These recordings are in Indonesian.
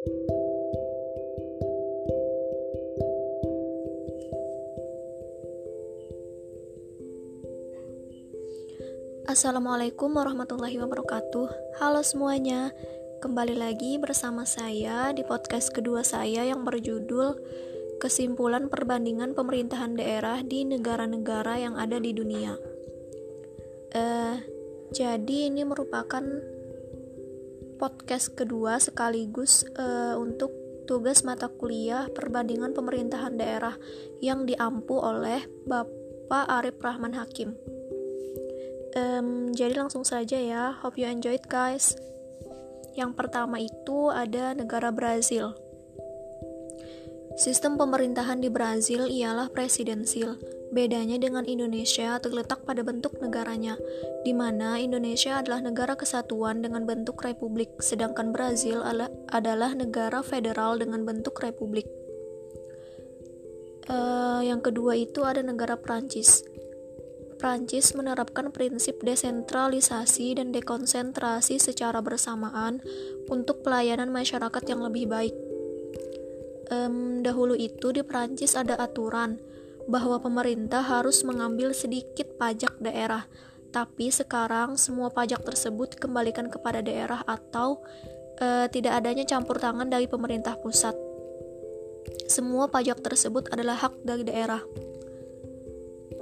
Assalamualaikum warahmatullahi wabarakatuh. Halo semuanya, kembali lagi bersama saya di podcast kedua saya yang berjudul Kesimpulan Perbandingan Pemerintahan Daerah di Negara-negara yang ada di dunia. Uh, jadi ini merupakan podcast kedua sekaligus uh, untuk tugas mata kuliah perbandingan pemerintahan daerah yang diampu oleh Bapak Arif Rahman Hakim. Um, jadi langsung saja ya. Hope you enjoy it guys. Yang pertama itu ada negara Brazil. Sistem pemerintahan di Brazil ialah presidensil Bedanya dengan Indonesia terletak pada bentuk negaranya, di mana Indonesia adalah negara kesatuan dengan bentuk republik, sedangkan Brazil adalah negara federal dengan bentuk republik. Uh, yang kedua itu ada negara Prancis. Prancis menerapkan prinsip desentralisasi dan dekonsentrasi secara bersamaan untuk pelayanan masyarakat yang lebih baik. Um, dahulu itu di Prancis ada aturan bahwa pemerintah harus mengambil sedikit pajak daerah, tapi sekarang semua pajak tersebut dikembalikan kepada daerah atau uh, tidak adanya campur tangan dari pemerintah pusat. Semua pajak tersebut adalah hak dari daerah.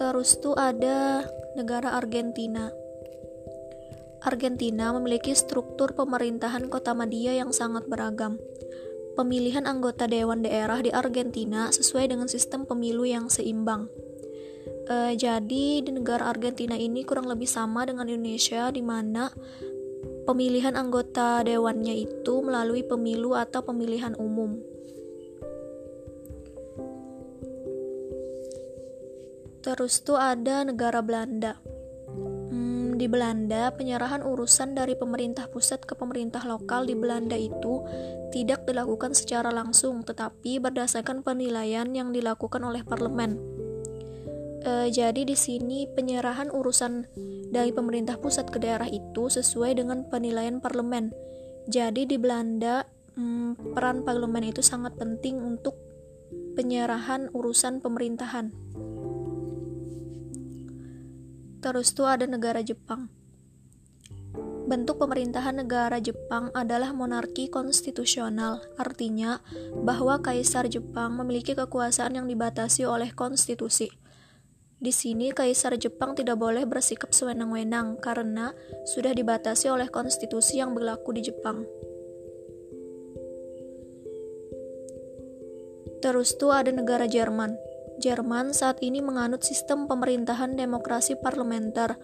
Terus tuh ada negara Argentina. Argentina memiliki struktur pemerintahan kota media yang sangat beragam. Pemilihan anggota dewan daerah di Argentina sesuai dengan sistem pemilu yang seimbang. E, jadi di negara Argentina ini kurang lebih sama dengan Indonesia di mana pemilihan anggota dewannya itu melalui pemilu atau pemilihan umum. Terus tuh ada negara Belanda. Di Belanda, penyerahan urusan dari pemerintah pusat ke pemerintah lokal di Belanda itu tidak dilakukan secara langsung, tetapi berdasarkan penilaian yang dilakukan oleh parlemen. E, jadi di sini penyerahan urusan dari pemerintah pusat ke daerah itu sesuai dengan penilaian parlemen. Jadi di Belanda hmm, peran parlemen itu sangat penting untuk penyerahan urusan pemerintahan. Terus tuh ada negara Jepang. Bentuk pemerintahan negara Jepang adalah monarki konstitusional, artinya bahwa kaisar Jepang memiliki kekuasaan yang dibatasi oleh konstitusi. Di sini, kaisar Jepang tidak boleh bersikap sewenang-wenang karena sudah dibatasi oleh konstitusi yang berlaku di Jepang. Terus tuh ada negara Jerman. Jerman saat ini menganut sistem pemerintahan demokrasi parlementer.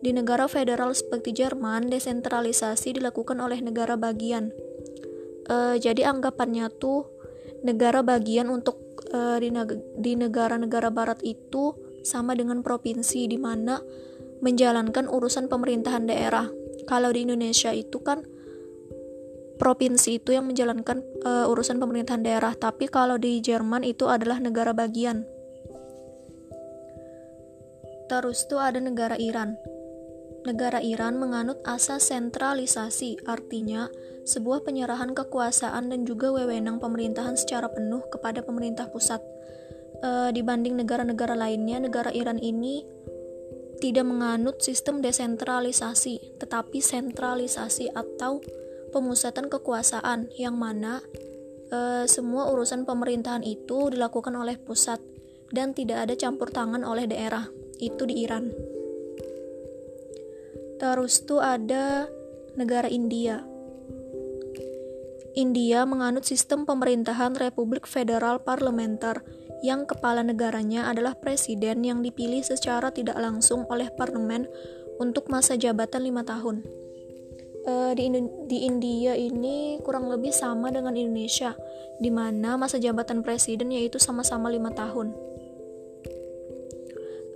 Di negara federal seperti Jerman, desentralisasi dilakukan oleh negara bagian. E, jadi anggapannya tuh negara bagian untuk e, di negara-negara barat itu sama dengan provinsi di mana menjalankan urusan pemerintahan daerah. Kalau di Indonesia itu kan provinsi itu yang menjalankan uh, urusan pemerintahan daerah, tapi kalau di Jerman itu adalah negara bagian. Terus tuh ada negara Iran. Negara Iran menganut asas sentralisasi, artinya sebuah penyerahan kekuasaan dan juga wewenang pemerintahan secara penuh kepada pemerintah pusat. E, dibanding negara-negara lainnya, negara Iran ini tidak menganut sistem desentralisasi, tetapi sentralisasi atau pemusatan kekuasaan yang mana e, semua urusan pemerintahan itu dilakukan oleh pusat dan tidak ada campur tangan oleh daerah itu di Iran. Terus tuh ada negara India. India menganut sistem pemerintahan Republik Federal Parlementer yang kepala negaranya adalah presiden yang dipilih secara tidak langsung oleh parlemen untuk masa jabatan lima tahun. Uh, di, di India ini kurang lebih sama dengan Indonesia, di mana masa jabatan presiden yaitu sama-sama lima tahun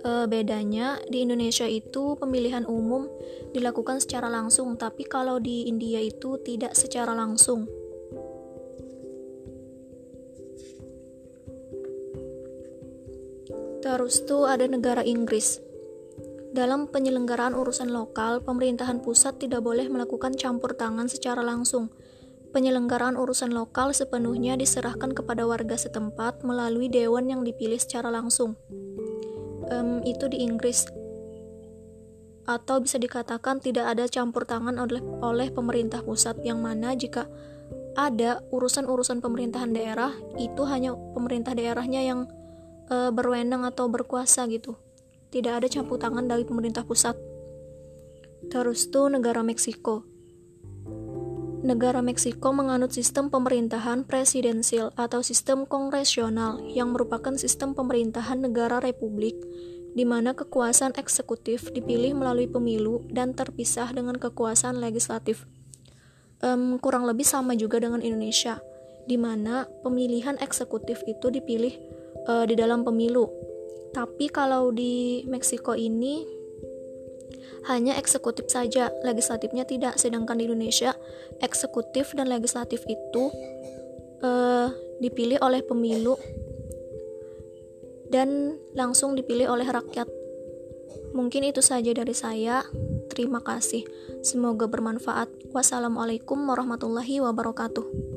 e, bedanya di Indonesia itu pemilihan umum dilakukan secara langsung, tapi kalau di India itu tidak secara langsung. Terus tuh ada negara Inggris. Dalam penyelenggaraan urusan lokal, pemerintahan pusat tidak boleh melakukan campur tangan secara langsung. Penyelenggaraan urusan lokal sepenuhnya diserahkan kepada warga setempat melalui dewan yang dipilih secara langsung. Um, itu di Inggris, atau bisa dikatakan tidak ada campur tangan oleh, oleh pemerintah pusat, yang mana jika ada urusan-urusan pemerintahan daerah, itu hanya pemerintah daerahnya yang uh, berwenang atau berkuasa gitu. Tidak ada campur tangan dari pemerintah pusat. Terus tuh negara Meksiko negara Meksiko menganut sistem pemerintahan presidensial atau sistem kongresional yang merupakan sistem pemerintahan negara republik di mana kekuasaan eksekutif dipilih melalui pemilu dan terpisah dengan kekuasaan legislatif. Um, kurang lebih sama juga dengan Indonesia, di mana pemilihan eksekutif itu dipilih uh, di dalam pemilu. Tapi kalau di Meksiko ini hanya eksekutif saja, legislatifnya tidak. Sedangkan di Indonesia, eksekutif dan legislatif itu uh, dipilih oleh pemilu dan langsung dipilih oleh rakyat. Mungkin itu saja dari saya. Terima kasih. Semoga bermanfaat. Wassalamualaikum warahmatullahi wabarakatuh.